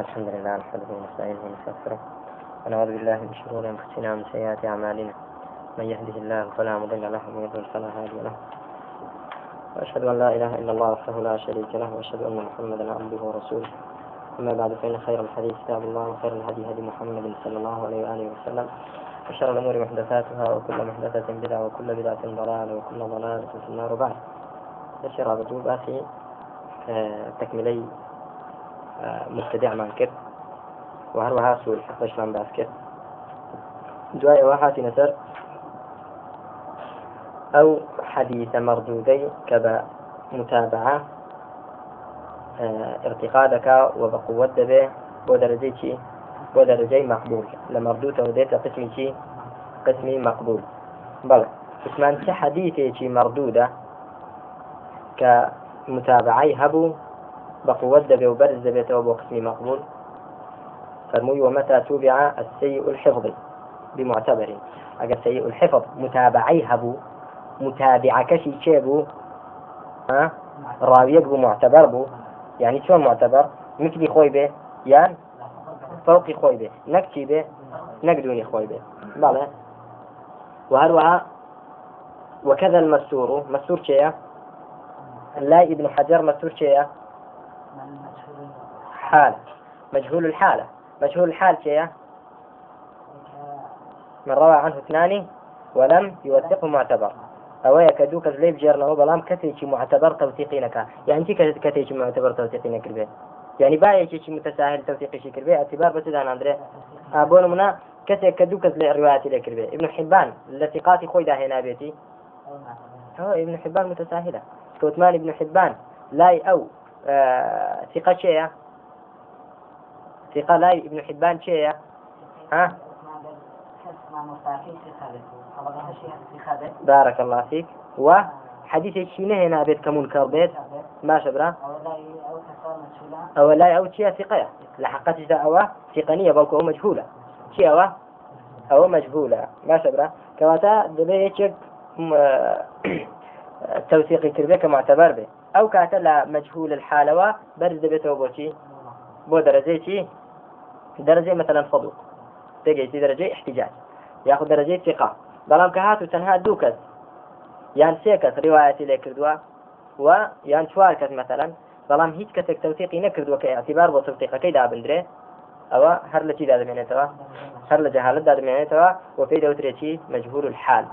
الحمد لله نحمده ونستعينه ونستغفره ونعوذ بالله من شرور أنفسنا ومن سيئات أعمالنا. من يهده الله فلا مضل له ومن يضلل فلا هادي له. وأشهد أن لا إله إلا الله وحده لا شريك له وأشهد أن محمدا عبده ورسوله. أما بعد فإن خير الحديث كتاب الله وخير الهدي هدي محمد صلى الله عليه وآله وسلم. وشر الأمور محدثاتها وكل محدثة بدعة وكل بدعة ضلالة وكل ضلالة في النار. بعد بشر بدو باخي آه، تكملي آه، مبتدع کرد و هەروەها سوول حەقشمان باس کرد دوای ئەوە هاتی نەسەر ئەو حەدیثە مەردودەی کە بە متابعە ارتقا دەکا و بە قوت دەبێ بۆ دەرەجەی چی بۆ دەرەجەی مەقبول لە مەردوتەوە دێتە قسمی چی کە متابعی هەبوو بقوة دبي وبرز دبي قسمي مقبول. فرموي ومتى توبع السيء الحفظ؟ بمعتبر. أجا سيء الحفظ متابعي هبو متابع كشي شيبو ها؟ راويك بو معتبر بو. يعني شو معتبر؟ مثلي خوي به يعني فوقي خوي به نكتي نقدوني خوي به بلى وهروها وكذا المستور. مستور شيء لا ابن حجر مستور شيء حالة مجهول الحالة مجهول الحال شيء من روى عنه اثنان ولم يوثقه معتبر. أو يكدوك زليب جيرنا بلام كتيجي معتبر توثيقينك. يعني كي كتيجي معتبر توثيقينك به يعني باية شيء متساهل توثيقي شي كربي اعتبار بس اذا أندري. ابون منا كتي كدوك زلي روايات لكربي ابن حبان الثقات خوي ده هنا بيتي. هو ابن حبان متساهلة. كوتمان ابن حبان لاي أو آه ثقة شيء ثقة لا ابن حبان شيء ها؟ بارك الله فيك. وحديث شينه هنا بيت كمنكر بيت. ما شبرا؟ أو لا أو شيء ثقة لحقت إذا أو ثقنية بل أو مجهولة. شيء أو أو مجهولة. ما شبرا؟ كواتا دبيتشك توثيقي كربي كمعتبر به أو كاتلا مجهول الحالة برز دبيته بوشي بو درجة درجة مثلا صدوق تجي درجة احتجاج. ياخذ درجة ثقة. بلام كهات وتنها دوكس يان سيكس رواية لك كردوا و يان شواركس مثلا. بلام هيك كسك توثيقي نكردوا كاعتبار بو توثيقه كيدا بندري أو هر لشي داد معناتها هر لجهالة داد معناتها وفي دوتريتي مجهول الحال.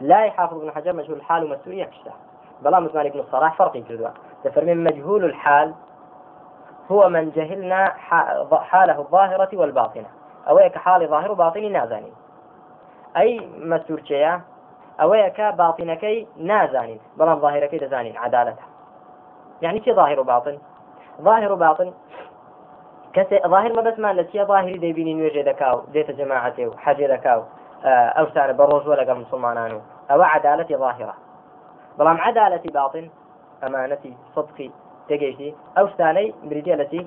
لا يحافظ ابن حجر مجهول الحال ومسؤولية كشتا بلام عثمان بن الصلاح فرق كردوا تفرمين مجهول الحال هو من جهلنا حاله الظاهرة والباطنة. أو حال ظاهر وباطن نازانين. أي مسور شيء أو باطنكي نازانين. بلان ظاهركي دزانين عدالتها. يعني شي ظاهر وباطن؟ ظاهر وباطن. كسي ظاهر ما بس ما لسي ظاهري دي بيني نوجه دكاو ديت جماعتي وحاجة دكاو آه، أو سار بروج ولا قم مسلمانانو. أو عدالتي ظاهرة. بلام عدالتي باطن أمانتي صدقي تێگەیشتی. ئەو شتانەی بریتە لەچی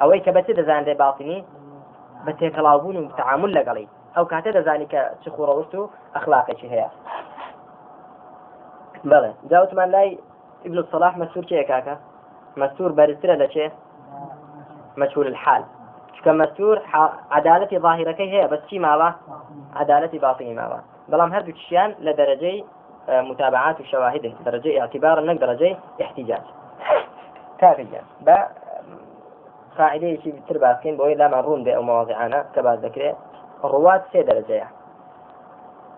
ئەوەی کە بەچ دەزانێ باڵتنی؟ بە تێکەڵاوبوون و تعامل لەگەڵی. ئەو کاتە دەزانی کە چ خوڕەوەست و ئەخلاقێکی هەیە. بەڵێ جاوتمان لای ابن الصلاح مەسوور چێ کاکە؟ مەسوور بەرزترە لە چێ؟ مجهول الحال. چکە مەسوور عدالەتی ظاهرەکەی هەیە بەس چی ماوە عدالەتی باطنی ماوە بەڵام هەردوو چیان لە دەرەجەی متابعات وشواهد درجة اعتبار نك درجة احتجاج كافيا با قاعدة شيء بتر باسكين بوي لا مرون بأو مواضعنا كباز ذكرة. الرواة سي درجة.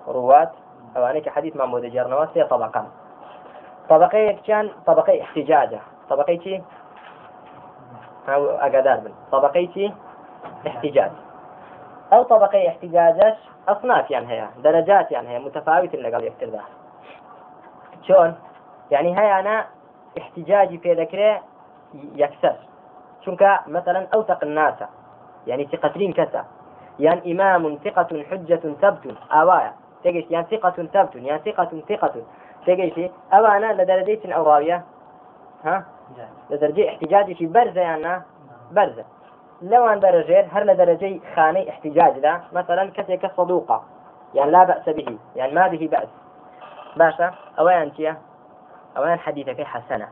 رواة أو أنا كحديث ما مود جرنا سي طبقة. طبقة كان طبقة احتجاجة. طبقة أو أقدار من طبقة احتجاج. أو طبقة احتجاجات أصناف يعني هي درجات يعني هي متفاوتة اللي قال يكتر شلون؟ يعني هي أنا احتجاجي في ذكرة يكسر چونك مثلا أوثق الناس يعني ثقتين كسا يعني إمام ثقة حجة ثبت أوايا تجيش يعني ثقة ثبت يعني ثقة ثقة. تجيش أوانا لدرجة أو راوية. ها؟ لدرجة احتجاجي في برزة يعني برزة. لو أن درجة هر لدرجة خاني احتجاج لا مثلا كسيك صدوقة يعني لا بأس به يعني ما به بأس. باشا أوان تيا أوان حديثك حسنة.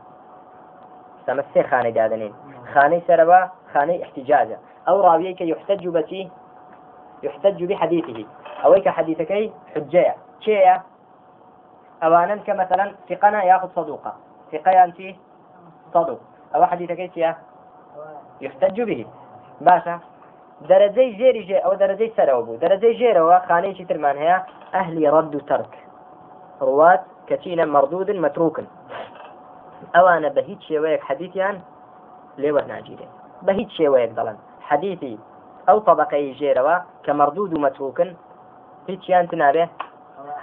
سەمە سێ خانەی دادنین خانەی سەرەوە خاني احتجاجا. أو راويك يحتج بتي يحتج بحديثه. أويك حديثك حجية. شيء أوانا كمثلا ثقنا يأخذ صدوقة ثقة أنت صدوق. أو حديثك يحتج به. باشا. درجي جيري جي أو درجي سروبو درجي جيروا خاني شي ترمان هي؟ أهلي رد ترك. رواة كتينا مردود متروك. أوانا بهيت شويك حديثيان لێوە ناگیرێ. بە هیچ شێوەیەک دەڵێن. حەدیثی ئەو طبقەی ژێرەوە کە مردود و مەتروکن هیچیان تنابێ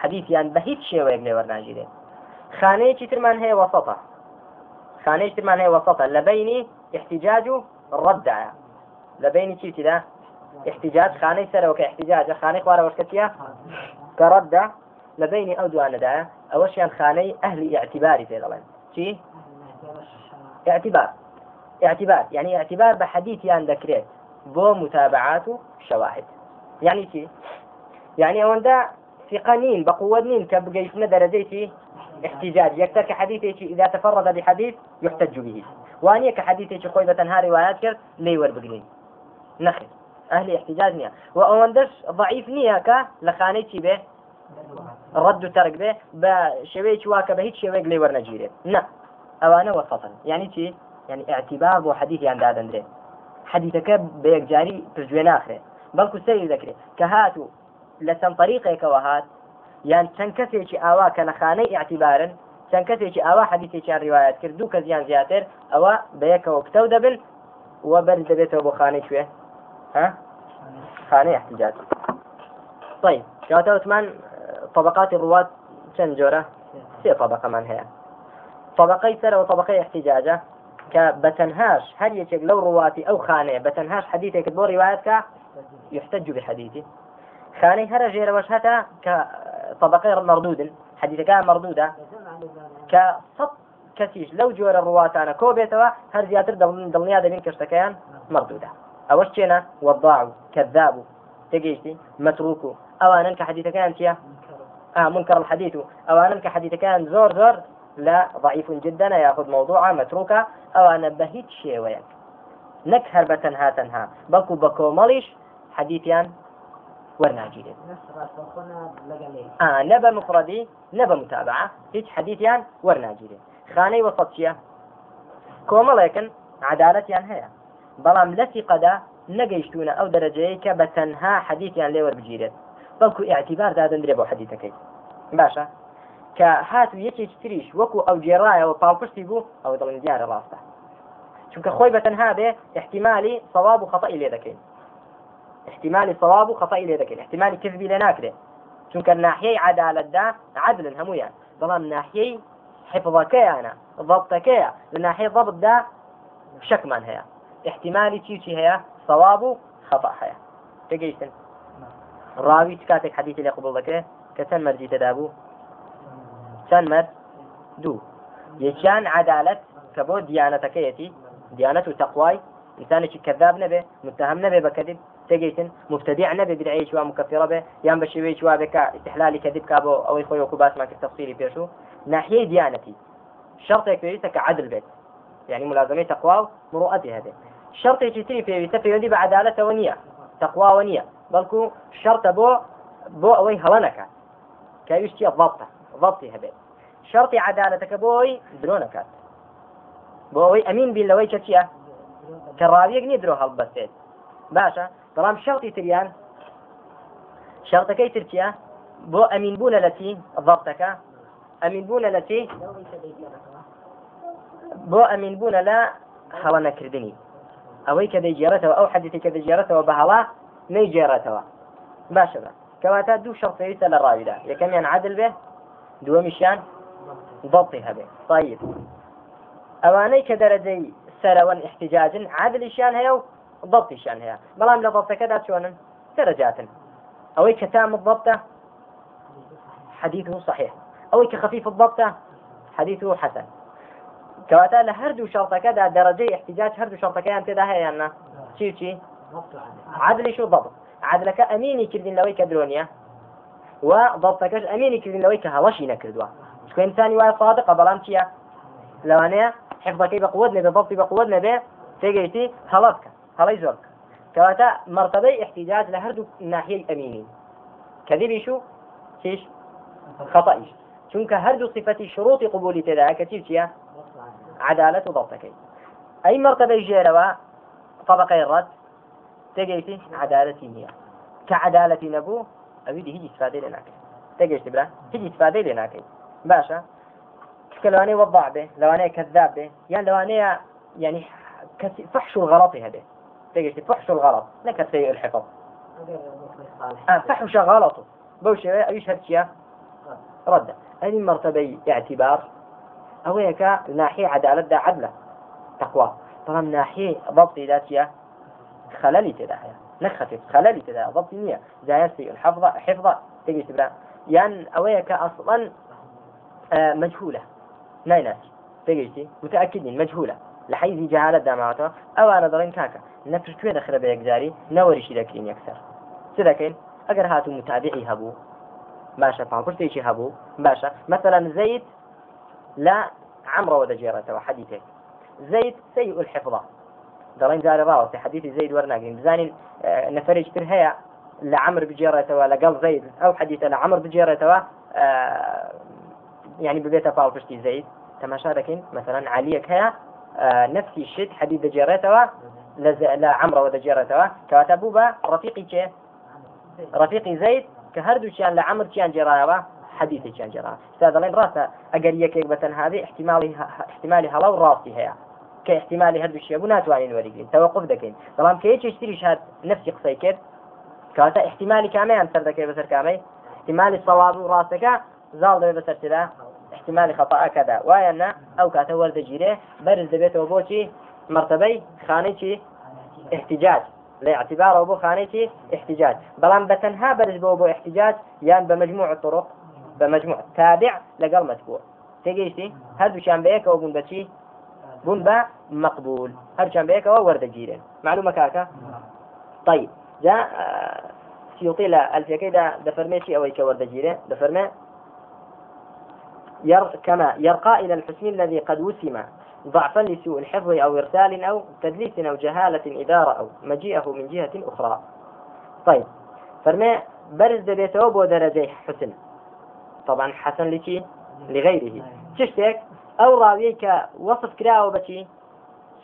حەدیثیان بە هیچ شێوەیەک لێوە ناگیرێ. خانەیەکی ترمان هەیە وەسەتە خانەیەکی ترمان هەیە وەسەتە لە بینی احتجاج و ڕەدایە لە بینی چیتیدا؟ احتجاج خانەی سەرەوە کە احتجاجە خانەی خوارە وەشکەتیە کە ڕەددا لە بینی ئەو دوانەدایە ئەوەشیان خانەی ئەهلی اعتباری پێ دەڵێن. اعتبار. اعتبار. يعني اعتبار بحديث يان ذكرت بو متابعات شواهد. يعني كي يعني بقوة نين كبقيتنا درجيتي احتجاج. يكتر حديثي إذا تفرد بحديث يحتج به. وانية كحديثي خوي بتنها روايات كر لي وربقنين نخي أهل احتجاج نيا. وأوندش ضعيف نيا كا لخانيتي به. ڕد و تەرگ بێ بە شێوەیەکی واکە بە هیچ شێوەیەک لێ وەرنەگیرێت نه ئەوانە وەسەن یعنی چی؟ یعنی ئاعتیبار بۆ حەدیثیان دادەندرێت حەدیثەکە بە یەکجاری پرگوێ ناخرێت بەڵکو سەری دەکرێت کە هاتوو لە چەند طریقێکەوە هات یان چەند کەسێکی ئاوا کە لە خانەی ئاعتیبارن چەند کەسێکی ئاوا حەدیثێکیان ڕیواەت کرد دوو کە زیان زیاتر ئەوە بەیەکەوە کتە دەبن وە بەر دەبێتەوە بۆ خانەی کوێ. ها؟ خانەی احتیجات طيب كاتبت من طبقات الرواة چەند جۆرە سێ طبقەمان هەیە طبقەی سەرەوە طبقەی احتجاجە کە بەتەنهاش هەر یەکێک لەو ڕواتی ئەو خانەیە بەتەنهاش حەدیثێکت بۆ ڕواەتکە يحتج بحديثه خاني هر جير وش هتا كطبقة مردود. حديث كان مردودة كصد كسيش لو جور الرواة أنا كوبيتوا هر زياتر دلنيا دبين كشتكيان مردودة. أوش كينا وضاع كذاب تجيشتي أو أنا كحديث تيا آه منكر الحديث. أو أنا كحديث كان زور زور لا ضعيف جدا ياخذ موضوعا متروكا أو أنا بهيت شيء وياك نك هربة ها تنها. بكو بكو ماليش حديثيان ورناجيرين آه نبا مفردي نبا متابعة هيك حديثيان ورناجيرين خاني وسطية كومليكن عدالتيان هيا. بەڵام لەفی قەدا نەگەیشتونە ئەو دەرەجەیە کە بە تەنها حەدیثیان لێوە بگیرێت بەڵکو اعتیبار دادەندرێ بۆ حەدیثەکەی. باشە؟ کە هات یەکێک تریش وەکو ئەو جێڕایەوە پاڵپشتی بوو ئەو دڵن دیارە ڕاستە. چونکە خۆی بە تەنها بێ احتیممالی سەواب و خەتەی لێ دەکەین. صواب وخطأ لذلك احتمالي كذبي لناكره چونکە ناحيي عدالتدا عدل همویان بەڵام ناحيي حفظەکەیانە أنا ضبطك ناحيي ضبطدا شەکمان هەیە. احتمالي چی چی هەیە؟ صواب و خطأ هەیە. تێگەیشتن. ڕاوی چ کاتێک حەدیثی لێ قبول دەکرێت؟ کە چەند مەرجی بوو چەند مەرد دوو. یەکیان عدالت کە بۆ دیانەتەکەیەتی دیانەت و کەذاب نەبێ متهم نەبێ بەکەدیب تێگەیتن مبتدع نەبێ بدعەیە شوا مكفرة به یان بە شێوەیە شوا بێک استحلالی کەدیب کا بۆ ئەوەی خۆی وەکو باسمان کرد تفصیلی پێشوو ناحیەی دیانەتی. شرطێک پێویستە کە عدل بێت. يعني ملازمة تقوى ومروءته هذه شرط يجتري في يتفي يدي بعدالة ونية تقوى ونية بەڵکو شەرتە بۆ بۆ ئەوەی هەڵە نەکات کەویشتی ضبطە. ضبطی هەبێت. شەرتی عدالەتەکە بۆی درۆ نەکات. بۆ ئەوەی ئەمین بین لەوەی کە چییە؟ کە ڕاویەک نی درۆ هەڵبەستێت. باشە بەڵام شەڵتی تریان شەڵتەکەی ترکیە بۆ ئەمین بوونە لەتی ضبطەکە. ئەمین بوونە لەتی بۆ ئەمین بوونە لە هەڵە نەکردنی ئەوەی کە دەیجێرەتەوە ئەو حەدیتی کە دەجێرەتەوە بە هەڵە نەیجێڕێتەوە باشە بە کەواتە دوو شەڵتەویستە لە ڕاویدا یەکەمیان عادل بێ دووەمیشیان ضبطی هەبێ طيب. ئەوانەی کە دەرەجەی سەرەوەن احتجاجن عادلیشیان هەیە و ضبطیشان هەیە بەڵام لە ضبطەکەدا چۆنن درجاتن ئەوەی کە تام الضبطە حديثه صحيح. أو كخفيف الضبطة حديثه حسن. كواتا لهردو شرطك دا درجة احتجاج هردو شرطك أنت ده هي أنا شي؟ عادلی شو ضبط. عادلەکە ئەمینی کردین لەوەی کە درۆنیە و ضبطەکەش ئەمینی کردین لەوەی کە هەڵەشی نەکردووە. چکەنسانی وایە سادقە بەڵام چییە؟ لەوانەیە حفظەکەی بەقوت نێ بەڵی بەقوت نەبێ تێگەیتی هەڵە بکە هەڵی زۆر بکە. کەواتە مرتبەی احتیجاج لە هەردوو ناحیل ئەمینی. کەذبیش و چش خەطئیش چونکە هەردوو صفەتی شروطی قبولی تێدایە کە چی چییە؟ عدالت و ضبطەکەی. ئەی مرتبەی ژێرەوە طبقەی ڕەت نییە کە عدالەتی نەبوو ئەوی هیچ استفادەی لێ ناکەی تێگەشتی برا لێ ناکەی باشە کە لەوانەیە وەضع بێ لەوانەیە کەذاب بێ یان لەوانەیە يعني فحش الغلط هذا. تجي فحش الغلط. لك سيء الحفظ. آه فحش غلطه. بوشي إيش هالشيء رد. هذه مرتبة اعتبار. أو هيك ناحية عدالة دا عدلة. تقوى. طبعا ناحية ضبط ذاتية. خلالي تداعية نخفف خلالي تداعية ضبط نية. زايسي الحفظة. حفظة. تجي تبرا يعني أو هيك أصلا آه مجهولة. نايناس تجي متأكدين. مجهولة. لحيزي جهالة دامعته. أو أنا ضرين كاكا. نفر توي دخل بيكزاري نورشي لكين يكسر سيدكين أجر هاتو متابعي هبو. باشە پاپرتێکی هەبوو باشە مثلا زيد لا عمرو ودەجێڕێتەوە حەدیثێک زيد سيء الحفظة. دەڵێن جارە ڕاوەتی حەدیثی زەید وەرناگرین بزانین آه، نەفرێک تر هەیە لە عمر بجێڕێتەوە لەگەڵ زەید ئەو حەدیثە لە عمر بجێڕێتەوە آه، يعني ببێتە پاڵپشتی زەید تەماشا دەکەین مثلا علیەک هەیە آه، نفسی شت حەدیث دەجێڕێتەوە لە عمرەوە دەجێڕێتەوە کەواتە بوو بە ڕفیقی چێ ڕفیقی زەید کە هەردووچیان لە عمرچیان جێڕایەوە حەدیثێکیان جێرا ستا دەڵێن ڕاستە ئەگەر یەکێک بەتەنهادی احتیمالی احتیمالی هەڵا و ڕاستی هەیە کە احتیمالی هەردووشیە بوو ناتوانین وەریگرین توقف دەکەین بەڵام کە یەکێشتریش هات نفسی قسەی کرد کاتە احتیمالی کامیان سەر دەکەی بەسەر کامەی احتیمالی سەواب و ڕاستەکە زاڵ دەبێت بەسەر تدا. احتیمالی خەفاءەکەدا وایە نە ئەو کاتە وەردەگیرێ بەرز دەبێتەوە بۆچی مرتبەی خانەی چی احتجاج. لاعتباره بو خانيتي احتجاج. بلان بتنها برز بو احتجاج يان بمجموع الطرق بمجموع تابع لقل متبوع تيجيشتي هذا شان بيك أو بون بشي. بون با مقبول. هذا شان بيك ورد جيرين معلومة كاكا؟ طيب. جاء آه، سيوطي لا الفيكي دا دفرمي أو يك ورد جيرين دفرمي ير كما يرقى إلى الحسن الذي قد وسم ضعفا لسوء الحفظ أو إرسال أو تدليس أو جهالة إذا رأوا مجيئه من جهة أخرى. طيب. فرمي برز دبيته بو درجة حسن. طبعا حسن لكي لغيره. تشتك أو راويك وصف كراو بشي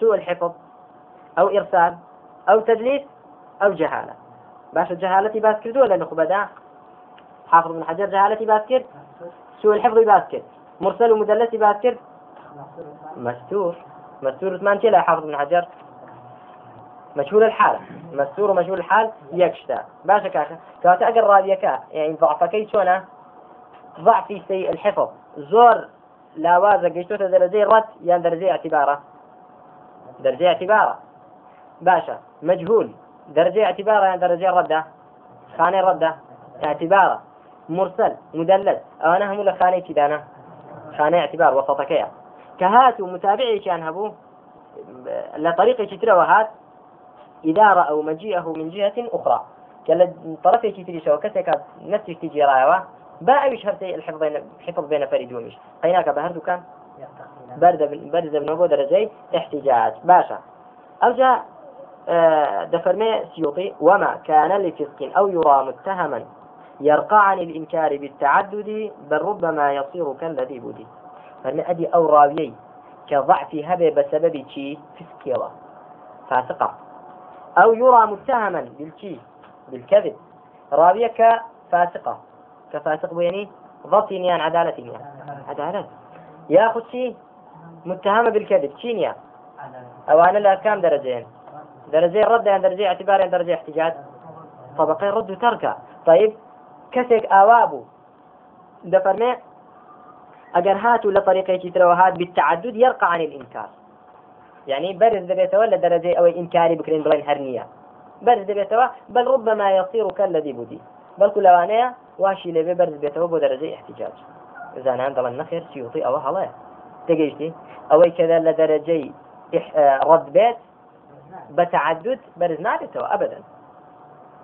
سوء الحفظ أو إرسال أو تدليس أو جهالة. باش الجهالة باس كردو ولا نخبدا حافظ بن حجر جهالة باس كرد سوء الحفظ باس كرد مرسل ومدلس باس كرد مستور. مستور ثمان كلا حافظ بن حجر. مشهور الحال. مستور ومشهور الحال يكشتا. باشا كاكا كاتا أقر راديكا يعني ضعفكي شونا؟ ضعفي سيء الحفظ. زور لا وازا قيشتوتا درجي رد يعني درجي اعتبارة. درجي اعتبارة. باشا مجهول. درجة اعتبارة يعني درجة ردة. خانة ردة. اعتبارة. مرسل مدلل. أنا هم خانة كدانا. خانة اعتبار وسطكيا كهات ومتابعي كان هبو. لطريقة ترى وهات. إذا رأوا مجيئه من جهة أخرى. كلا طرفي تري سوا كسك نفسك تجي رايوا هرتي الحفظ بين حفظ فريدونش هيناك بهردو كان برد برد بن أبو درجي احتجاج. باشا. أرجع آه، دفرمي سيوطي. وما كان لفسق أو يرى متهما يرقى عن الإنكار بالتعدد بل ربما يصير كالذي بدي ئەو ڕاویەی کە ضعفی هەبێ بە سەبەبی چی فسکیەوە فاسقة. أو يرى متهما بالشي بالكذب. راوية كفاسقة كفاسق يعني ضبط يعني عدالة يعني عدالة. ياخذ شيء متهمة بالكذب. شينيا أو أنا لا كام درجين درجين رد يعني درجة اعتبار يعني درجة احتجاج. طبقين رد وتركة. طيب كسك آوابه دفرمي. ئەگەر هاتو لە طریقێکی ترەوە هات بالتعدد يرقى عن الإنكار. يعني برز دبيتوا درجة أو إنكاري بكرين بلين هرنية؟ برز دبيتوا بل ربما يصير كالذي بدي. بل كل وانيا لبي برز دبيتوا بو درجة احتجاج. إذا أنا عندنا النخير سيوطي أو هلا تجيشتي أو كذا آه، رد بيت بتعدد برز نابتوا أبدا.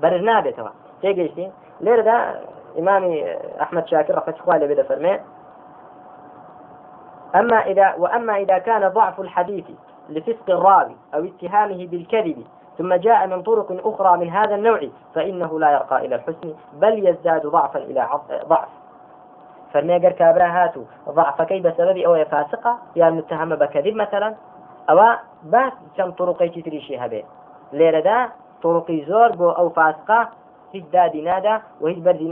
برز نابتوا تجيشتي ليرة ده إمامي أحمد شاكر رحمة الله بدا فرمي أما إذا وأما إذا كان ضعف الحديث لفسق الراوي أو اتهامه بالكذب ثم جاء من طرق أخرى من هذا النوع فإنه لا يرقى إلى الحسن بل يزداد ضعفا إلى ضعف. فەرمێ کابرا هاتوو ضعفەکەی بسبب أو فاسقة يا متهمة بكذب مثلا؟ أو بس كم طرقي تريشي هبه؟ لێرەدا طرقي زۆر بوو أو فاسقة هیچ دادی نادا وهیچ بردي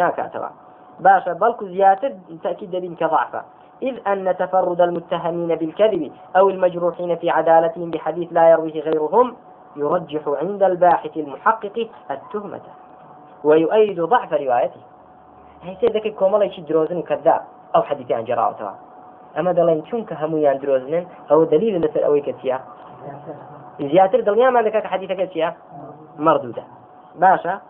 باشا بلكو زيادة تأكيد دليل كضعفة. إذ أن تفرد المتهمين بالكذب أو المجروحين في عدالتهم بحديث لا يرويه غيرهم يرجح عند الباحث المحقق التهمة ويؤيد ضعف روايته. كومالا يشي دروزن كذاب أو حديث عن جراوتها أما دلين چونك هميان دروزن أو دليل لسر أوي كتيا. زياتر دليا ما لك حديث كتيا؟ مردودة. باشە؟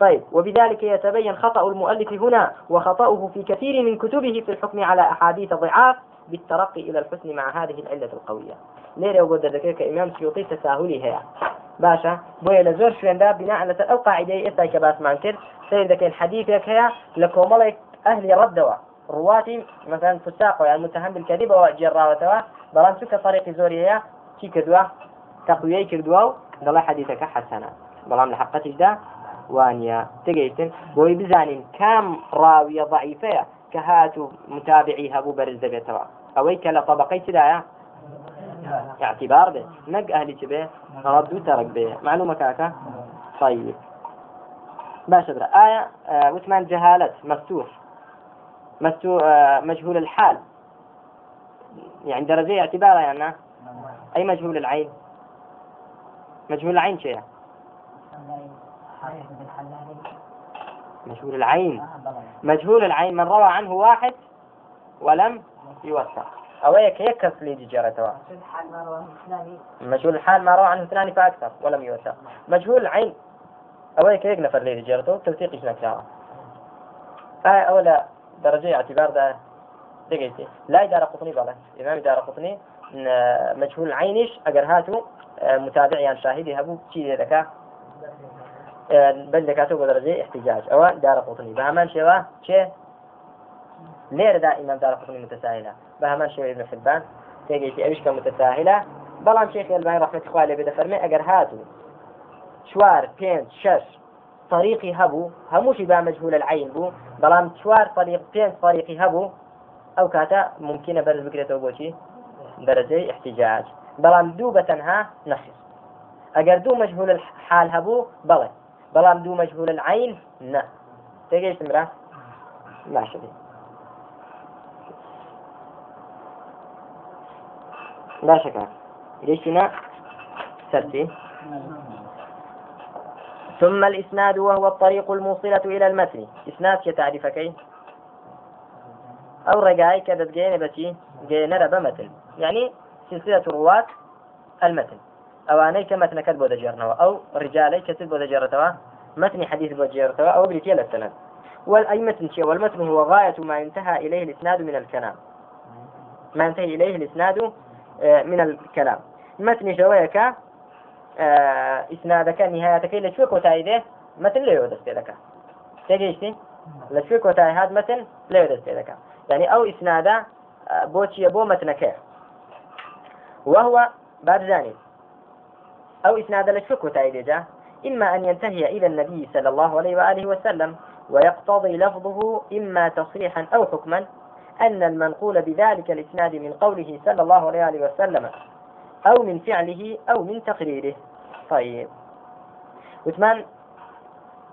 طيب وبذلك يتبين خطأ المؤلف هنا وخطأه في كثير من كتبه في الحكم على أحاديث ضعاف بالترقي إلى الحسن مع هذه العلة القوية. ليرة وقد ذكرك إمام سيوطي تساهلي هي باشە بۆیە لە زۆر شوێن بناء على أو قاعدة إسا كباس مانكر سيد ذكي حديثك هي لكوملك أهل ردوا رواتي مثلا فساق يعني المتهم بالكذب وجراوتوا بەڵام سكة طريق زورية كي كدوا؟ تقوية كدوا؟ دلا حديثك حسنا. بلان لحقتش ده وانيا تجيتن بوي كهاتو متابعي هبو برز دبيتوا أويك لطبقي تدايا اعتبار به نق أهلي تبه ردو ترك به معلومة كاكا؟ طيب. باشا برا. آية آه وثمان جهالة مفتوح مفتوح آه مجهول الحال. يعني درجة اعتبارها يعني؟ أي مجهول العين؟ مجهول العين شيء؟ مجهول العين. مجهول العين من روى عنه واحد ولم يوثق. أو هيك يكف لي جرته مجهول الحال ما روى عنه اثنان فأكثر ولم يوثق. مجهول العين. أو هيك هيك نفر لي جرته توثيق إيش آه أولا درجة اعتبار ده. دقيقتي لا إدارة قطني بلا. إمام إدارة قطني. مجهول العينش أجر هاتو آه، متابعي عن شاهدي هبو. شيء ذكاء؟ بەند دەکاتەوە بە دەرەجەی احتیجاج ئەوە دارە قوتنی بە هەمان شێوە چێ لێرەدا ئیمام دارە قوتنی متەساهلە بە هەمان شێوە ابن حبان. تێگەیشتی ئەویش کە متەساهلە بەڵام شێخ ئەلبانی ڕحمەتی خوا لێ بێدەفەرمێ ئەگەر هاتو چوار پێنج شەش طريقي هبو هموشي با مجهول العين بو بلام چوار طريق بين طريقي هبو او كاتا ممكنه برز بكريتو بوشي درجه احتجاج. بلام دو بتنها نحس اگر دو مجهول الحال هبو بلى بەڵام دوو مەجهول العین نه تێگەیشتم را باشە باشە کار گەیشتینە سەرچی ثم الإسناد وهو الطريق الموصلة إلى المتن. إسناد كتعريفكي أو رجاي كذا جينا بتي؟ جينا ربا متن. يعني سلسلة رواة المتن. ئەوانەی کە مەتنەکەت بۆ دەجێڕنەوە ئەو ڕجالەی کەست بۆ دەجێڕێتەوە متن حديث بۆ جێڕتەوە ئەو بریتە لە سند والأي متن شيء والمتن هو غاية ما انتهى إليه الإسناد من الكلام. ما انتهى إليه الإسناد آه، من الكلام. متن شويك آه، إسنادك نهايتك إلى شوك وتايده متن لا يودس لك تجيشتي؟ لشوك وتاي هذا متن لا يودس لك يعني أو إسنادا آه، بوتشي بو متنك. وهو ذلك. أو إسناد للشك وتأييده إما أن ينتهي إلى النبي صلى الله عليه وآله وسلم ويقتضي لفظه إما تصريحا أو حكما. أن المنقول بذلك الإسناد من قوله صلى الله عليه وآله وسلم أو من فعله أو من تقريره. طيب. وثمان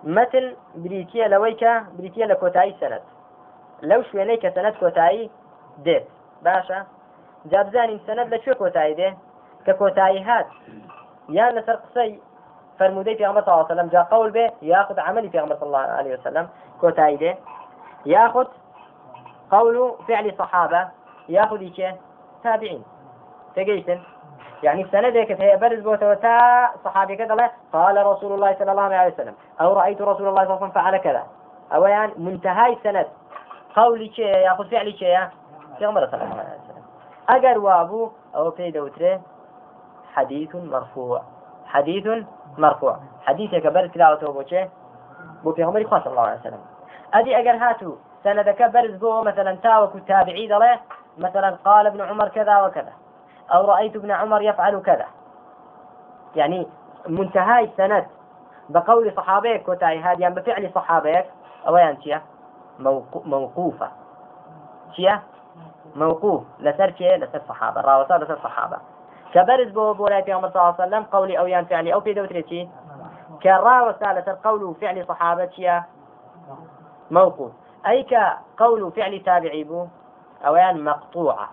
متن بريتيا لويكا بريتيا لكوتاي سند. لو شوينيك سند كوتاي ديت. باشا. جابزاني سند لشو كوتاي ده. ككوتاي هات. يا لسر قصي فرمودي في عمر صلى الله عليه وسلم جاء قول به ياخذ عملي في عمر صلى الله عليه وسلم كوتايده ياخذ قول فعل صحابة ياخذ إيش؟ تابعين. تجيتن يعني سندك هي برز بوتا صحابي كذا قال رسول الله صلى الله عليه وسلم أو رأيت رسول الله صلى الله عليه وسلم فعل كذا. أو يعني منتهى السند قولي شيء ياخذ فعلي شيء عمر صلى الله عليه وسلم. أجر وابو أو في دوتره حديث مرفوع. حديث مرفوع. حديثك برز كلاوته بوچه بو پیغمبر خاص الله عليه وسلم. ادي اگر هاتو سندك برز بو مثلا تاوك التابعي له مثلا قال ابن عمر كذا وكذا أو رايت ابن عمر يفعل كذا يعني منتهاي سند بقول صحابيك وتاي هاديان بفعل صحابيك أويان شيا موقوفة. شيا موقوف. لسر شيء لسر صحابة. راوسا لسر صحابة. كبرز بو بولاي في عمر صلى الله عليه وسلم قولي أو يان فعلي أو في دوتري شي. كراوسا لسر قول فعل صحابة شيا موقوف. أي كقول فعل تابعي بو؟ أويان مقطوعة.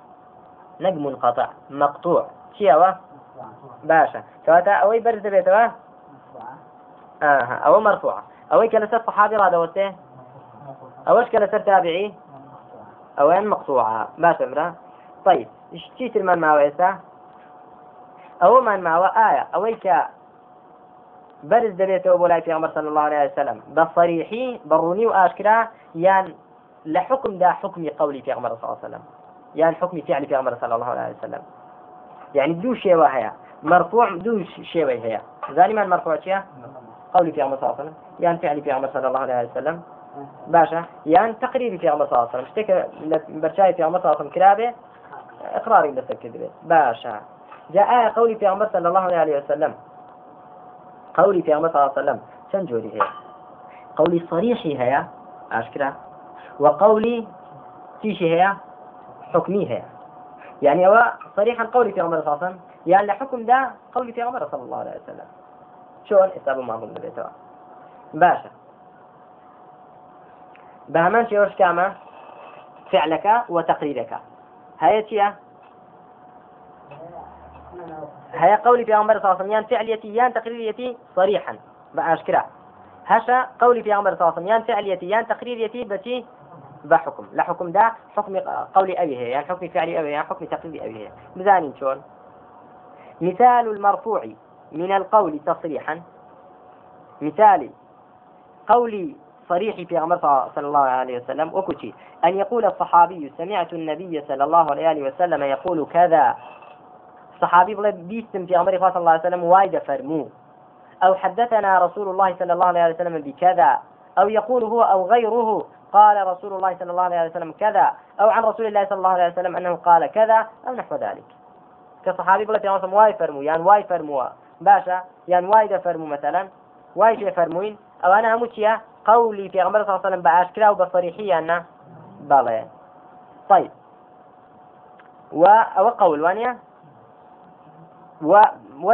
نق منقطع مقطوع. شيا باشا. كواتا أوي برز بيتوا آه أو مرفوعة. أوي كلا صحابي راد وسته أوش كلا تابعي؟ أوين مقطوعة. ما تمرة طيب. إيش تيتر من معه أو من معه آية. أويك برز دبيته أبو لاي في عمر صلى الله عليه وسلم. بصريحي بروني وآشكرا يان لحكم دا حكم قولي في عمر صلى الله عليه وسلم. يان حكم فعل في عمر صلى الله عليه وسلم. يعني دو شيء وهي مرفوع دو شيء وهي ذلك من مرفوع شيء قولي في عمر صلى الله عليه وسلم. يان فعل في عمر صلى الله عليه وسلم. باشا. يعني تقريبي في عمر صلى الله عليه وسلم. شتك برشاي في عمر صلى الله عليه وسلم كرابه إقراري بس كذبه باشا. جاء قولي في عمر صلى الله عليه وسلم. قولي في عمر صلى الله عليه وسلم. شن جوري هي؟ قولي صريحي هي. أشكرا وقولي تيشي هي. حكمي هي. يعني هو صريحا قولي في عمر صلى الله عليه وسلم. يعني لحكم ده قولي في عمر صلى الله عليه وسلم. شلون حسابه ما هو باشا. بهمان شيوش كاما فعلك وتقريرك. هيا تيا هيا قولي في عمر صلى الله عليه وسلم يان فعليتي يان تقريريتي صريحا بأشكرا هشا قولي في عمر صلى الله عليه وسلم يان فعليتي يان تقريريتي بتي بحكم لا حكم ده حكم قولي أبي هي يعني حكم فعلي أبي يعني حكم تقريري أبي هي. مزانين شون مثال المرفوع من القول تصريحا. مثال قولي صريح في أمر صلى الله عليه وسلم وكتي أن يقول الصحابي سمعت النبي صلى الله عليه وسلم يقول كذا صحابي بلا بيستم في أمر صلى الله عليه وسلم وايد فرمو. أو حدثنا رسول الله صلى الله عليه وسلم بكذا. أو يقول هو أو غيره قال رسول الله صلى الله عليه وسلم كذا. أو عن رسول الله صلى الله عليه وسلم أنه قال كذا. أو نحو ذلك. كصحابي بڵێ پێغەمبەر وای فەرموو. يعني وای فەرموو. باشە يعني وایدە فەرموو مثلا. واي شيء فرموين. أو أنا هموتيا قولي پێغەمبەرە صلى الله عليه وسلم بأشكرا وبصريحية أنه بالي طيب. و أو قول وانيا؟ و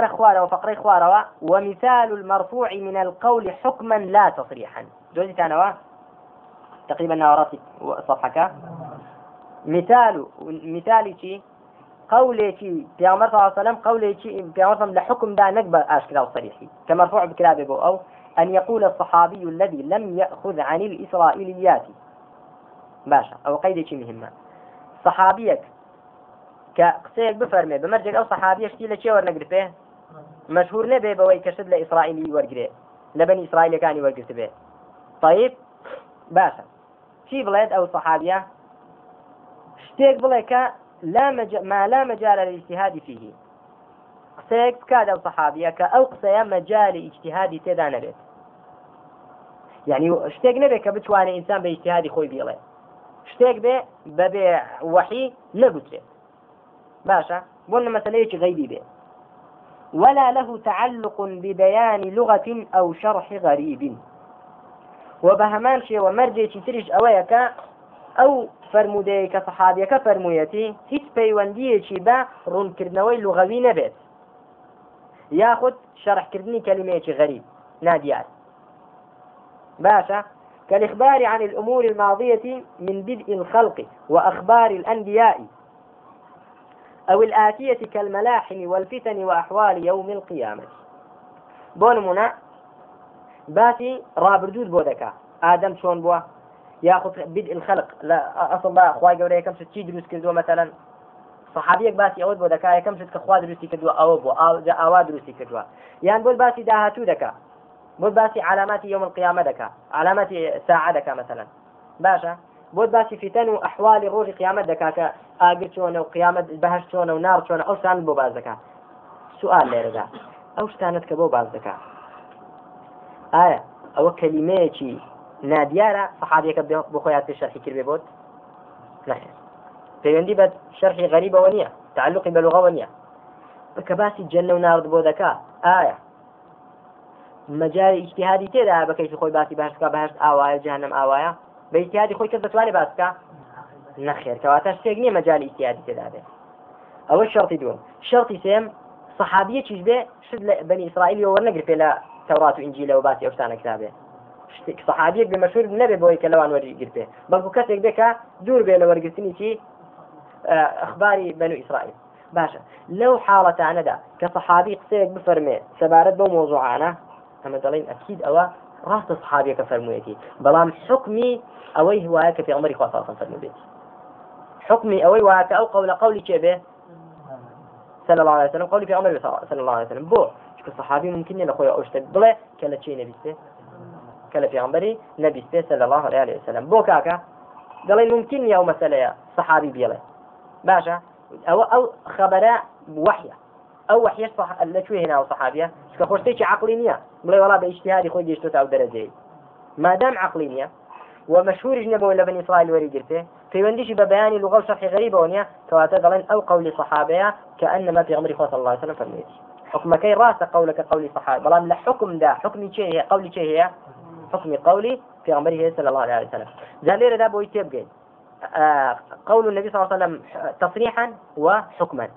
خوارة وفقري خوارة ومثال المرفوع من القول حكما لا تصريحا. جوزي تانوا تقريبا نوراتي صفحك. مثال عمر صلى الله عليه وسلم قولي شي في عمر لحكم دا نقبل أشكرا وصريحي كمرفوع بكلابه أو أن يقول الصحابي الذي لم يأخذ عن الإسرائيليات. باشا أو قيد مهمة. صحابيك کە قسەیەک بفەرمێ بەمەرجێک ئەو سەحابیشتی لە چێ وەرنەگرپێ مەشهور نەبێ بەوەی کەشت لە ئیسرائیلی وەرگێ لە بەنی ئیسرائیلەکانی وەرگرت بێ طیب باشە. چی بڵێت ئەو سەحابە شتێک بڵێ کە لا مج... ما لا مجال للاجتهاد فيه قسەیەک بکات ئەو سەحابە کە ئەو قسەیە مەجای ئیجتهادی تێدا نەبێت. یعنی شتێک نەبێت کە بتوانێت ئینسان بە ئیجتهادی خۆی بڵێ شتێک بێ بەبێ وحی نەگوترێت باشە بۆ مەسلەیەکی غیبی بێ ولا له تعلق ببيان لغة أو شرح غريب. وبهمان شيء ومرجي تريش أويك أو فرمودەیە کە سەحابیەکە فەرموویەتی هیچ پەیوەندیەکی بە ڕوونکردنەوەی لغەوی نەبێت شرح كردني كلمة غريب ناديات باشا كالإخبار عن الأمور الماضية من بدء الخلق وأخبار الأنبياء. أو الآتية كالملاحم والفتن وأحوال يوم القيامة. بون باتي رابردود بودكا آدم شون بوا ياخذ بدء الخلق. لا أصلا بقى أخوي قولي كم ستي دروس كذو مثلا صحابيك باسي ئەوت بۆ دەکا یەکەم شت کە خوا دروستی کردووە ئەوە بۆ ئاوا دروستی کردووە. یان بۆ باسی داهاتوو دەکا بۆ باسی علاماتی يوم القيامة دەکا علاماتی ساعة دەکا مثلا. باشە؟ بۆ باسی فیتەن و ئەحوالی ڕۆژی قیامەت دەکا ئاگر چۆنە و قیامەت بەهەشت چۆنە و نار چۆنە ئەو شتانت بۆ باس دەکا. سوال لێرەدا ئەو شتانت کە بۆ باس دەکا. ئایا ئەوە کەلیمەیەکی نادیارە صحابیەکە بۆ خۆیان پێ شەرحی کرد بێ بۆت؟ نەخێر. پەیوەندی بە شەرحی غەریبەوە نییە تعلقی بە لغەوە نییە. کە باسی جەنە و نارد بۆ دەکا. ئایا مجال اجتهادي تێدا بەکەیت خۆی باسی باشکە بەهشت ئاوایە جهنم ئاوایە؟ بە اجتهادی خۆی کەس دەتوانێت باسکە نەخێر کەواتە شتێک نییە مەجای ئیسیادی تێدا بێت. ئەوە شەڵتی دووەم. شەڵتی سێم سەحابیەکیش بێ؟ شت لە بەنی ئیسرائیلەوە وەرنەگر پێ لە تەورات و ئنجی لەەوە باسی ئەوشتانە کرابێ شتێک سەحابیەک بێ مەشور نەبێ بۆی کە لەوان وەرگیر پێ بەڵکو کەسێک بێکە دوور بێ لە وەرگرتنی چی؟ ئەخباری بەن و ئیسرائیل. باشە. لەو حاڵەتانەدا کە سەحابی قسەیەک بفەرمێ سەبارەت بەو مۆزوعانە ئەمە دەڵین ئەکید ئەوە ڕاستە سحابیەکە فەرموویەتی. بەڵام حکمی ئەوەی هواە کە پێمەری خواسان فەرمو بێت. حكمي أوي هواية أو قول قولي كيبه صلى الله عليه وسلم. قولي في عمر صلى الله عليه وسلم. بو الصحابي ممكن لخويا أوشتك بلا كلا شيء نبيسته كلا في عمري نبيسته صلى الله عليه وسلم. بو كاكا. دلين ممكن يا مسألة صحابي بيلا. باشا. أو أو خبراء وحية. أو وحية صح شو هنا وصحابية كخوشتي عقلينية ملي والله باجتهادي خوي جيشتو أو درجة. ما دام عقلينية ومشهور جنبه ولا بني إسرائيل وري في ونديش ببيان لغة شرح غريبة ونيا دلين أو قول صحابية كأنما في عمر صلى الله عليه وسلم فرميت حكم كي راس قولك قول صحابة بلان لحكم دا حكم شيء هي قولي شيء هي حكم قولي في عمره صلى الله عليه وسلم. زالير دا بوي تبقى آه قول النبي صلى الله عليه وسلم تصريحا وحكما.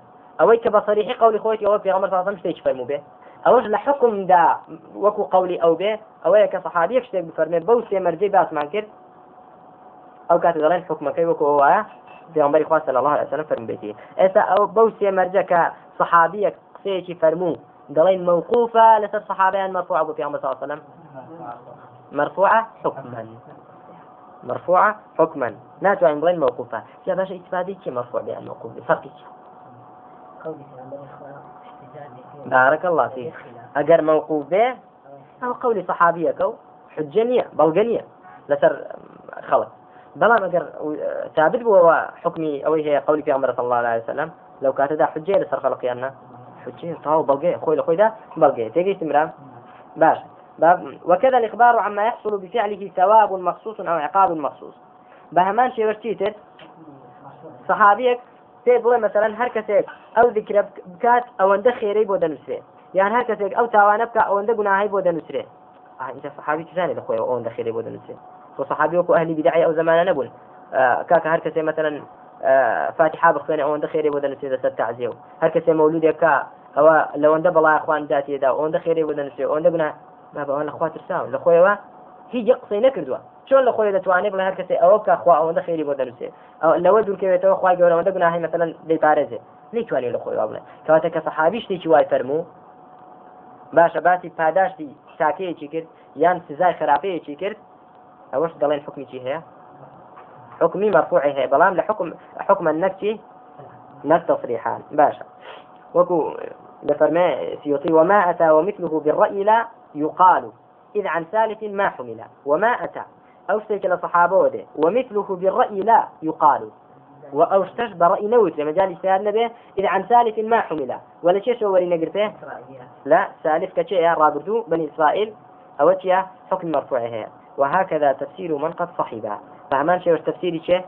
أويك بصريح قول خوتي أو في عمر صلى الله عليه وسلم فرمو به أوش لحكم دا وكو قولي أو به أويك صحابي يكشتك بفرمي بوسي مرجي باس كرد دلين حكم كي وكو هو في عمر خواه صلى الله عليه وسلم فرمو بيتي إسا أو بوسي مرجك صحابي قسيشي فرمو. دلين موقوفة لسر صحابيان مرفوعة أبو في عمر صلى الله عليه وسلم. مرفوعة حكما. مرفوعة حكما. لا تعين بلين موقوفة. يا باشا إتفادي كي مرفوع بها الموقوف. بفرق بارك الله فيك. أجر موقوف به أو قول صحابية كو حجنية بلغنية لسر خلق. بەڵام ئەگەر ثابت بووەوە حکمی ئەوەی هەیە قولی پێغمبەر صلی الله عليه وسلم لەو کاتەدا حجێ لەسەر خەڵقیاننا حجێ تاو بەڵگەی خۆی لە خۆیدا بەڵگەی تێگەیت مرام باش. وكذا الإخبار عما يحصل بفعله ثواب مخصوص أو عقاب مخصوص. بهمان شيء وشتيتر صحابيك تي بڵێ مثلەن هەر کەسێک ئەو دیکرە بکات ئەوەندە خێرەی بۆ دەنووسێ. یان هەر کەسێک ئەو تاوانە بکە ئەوەندە گوناهی بۆ دەنووسێ ئاینجا صحابی زانێت لەخۆی ئەوەندە خێرەی بۆ دەنووسێ؟ صحابی وەکو ئەهلی بدعی ئەو زمانە نەبوون کاکە هەر کەسێ مثلا فاتحا بخوێنێ ئەوەندە خێری بۆ دەنووسێ دەسەر تعزیە و هەر کەسێ مەولودێکە ئەوە لەوەندە بەڵای خوان داتێدا ئەوەندە خێری بۆ دەنووسێ ئەوەندە گونا بابەوە لە خوا ترساون لە خۆیەوە هیچ قسەی نەکردووە چۆن لە خۆی دەتوانێت بڵێ هەر کەسێ ئەوە بکە خوا ئەوەندە خێری بۆ دەنووسێ لەوە دوورکەوێتەوە خخوای گەورەوەندە گوناهی مثلا دەی پارێزێ نەیتوانێت لە خۆی بڵێ کەواتە کە سەحابی شتێکی وای فەرموو باشە باسی پاداشتی تاکەیەکی کرد یان سزای خراپەیەکی کرد. ئەوەش دەڵێن حکمیی هەیە حكمي مرفوع هي بلام لحكم حكم النفس نفس تصريحان باشا. وكو لفرما سيوطي وما أتى ومثله بالرأي لا يقال إذ عن ثالث ما حمل. وما أتى. أو شتيك صحابة ومثله بالرأي لا يقال. وأوشتش برأي نوت لمجال اجتهاد نبي إذ عن ثالث ما حمل. ولا شيء شو ورينا قرته لا ثالث كشيء يا رابردو بني إسرائيل. أو حكم مرفوع هي. وهكذا تفسير من قد صحبها فهمان شيء تفسير شيء؟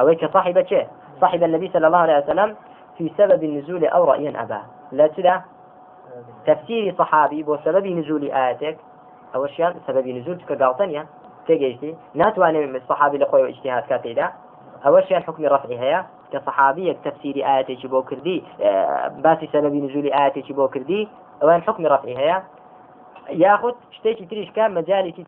أو كصاحب شيء. صاحب النبي صلى الله عليه وسلم في سبب النزول أو رأيا أبا. لا تدا تفسير صحابي بو سبب نزول آياتك. أو شيء سبب نزول كقالتنيا تجيتي ناتواني من الصحابي لخوي اجتهاد كاتيدا. أو شيء حكم رفعي هي كصحابية تفسير آياتك بو كردي. آه، باسي سبب نزول آياتك بو كردي. أو حكم رفعي ياخذ شتيك تريش كان مجالي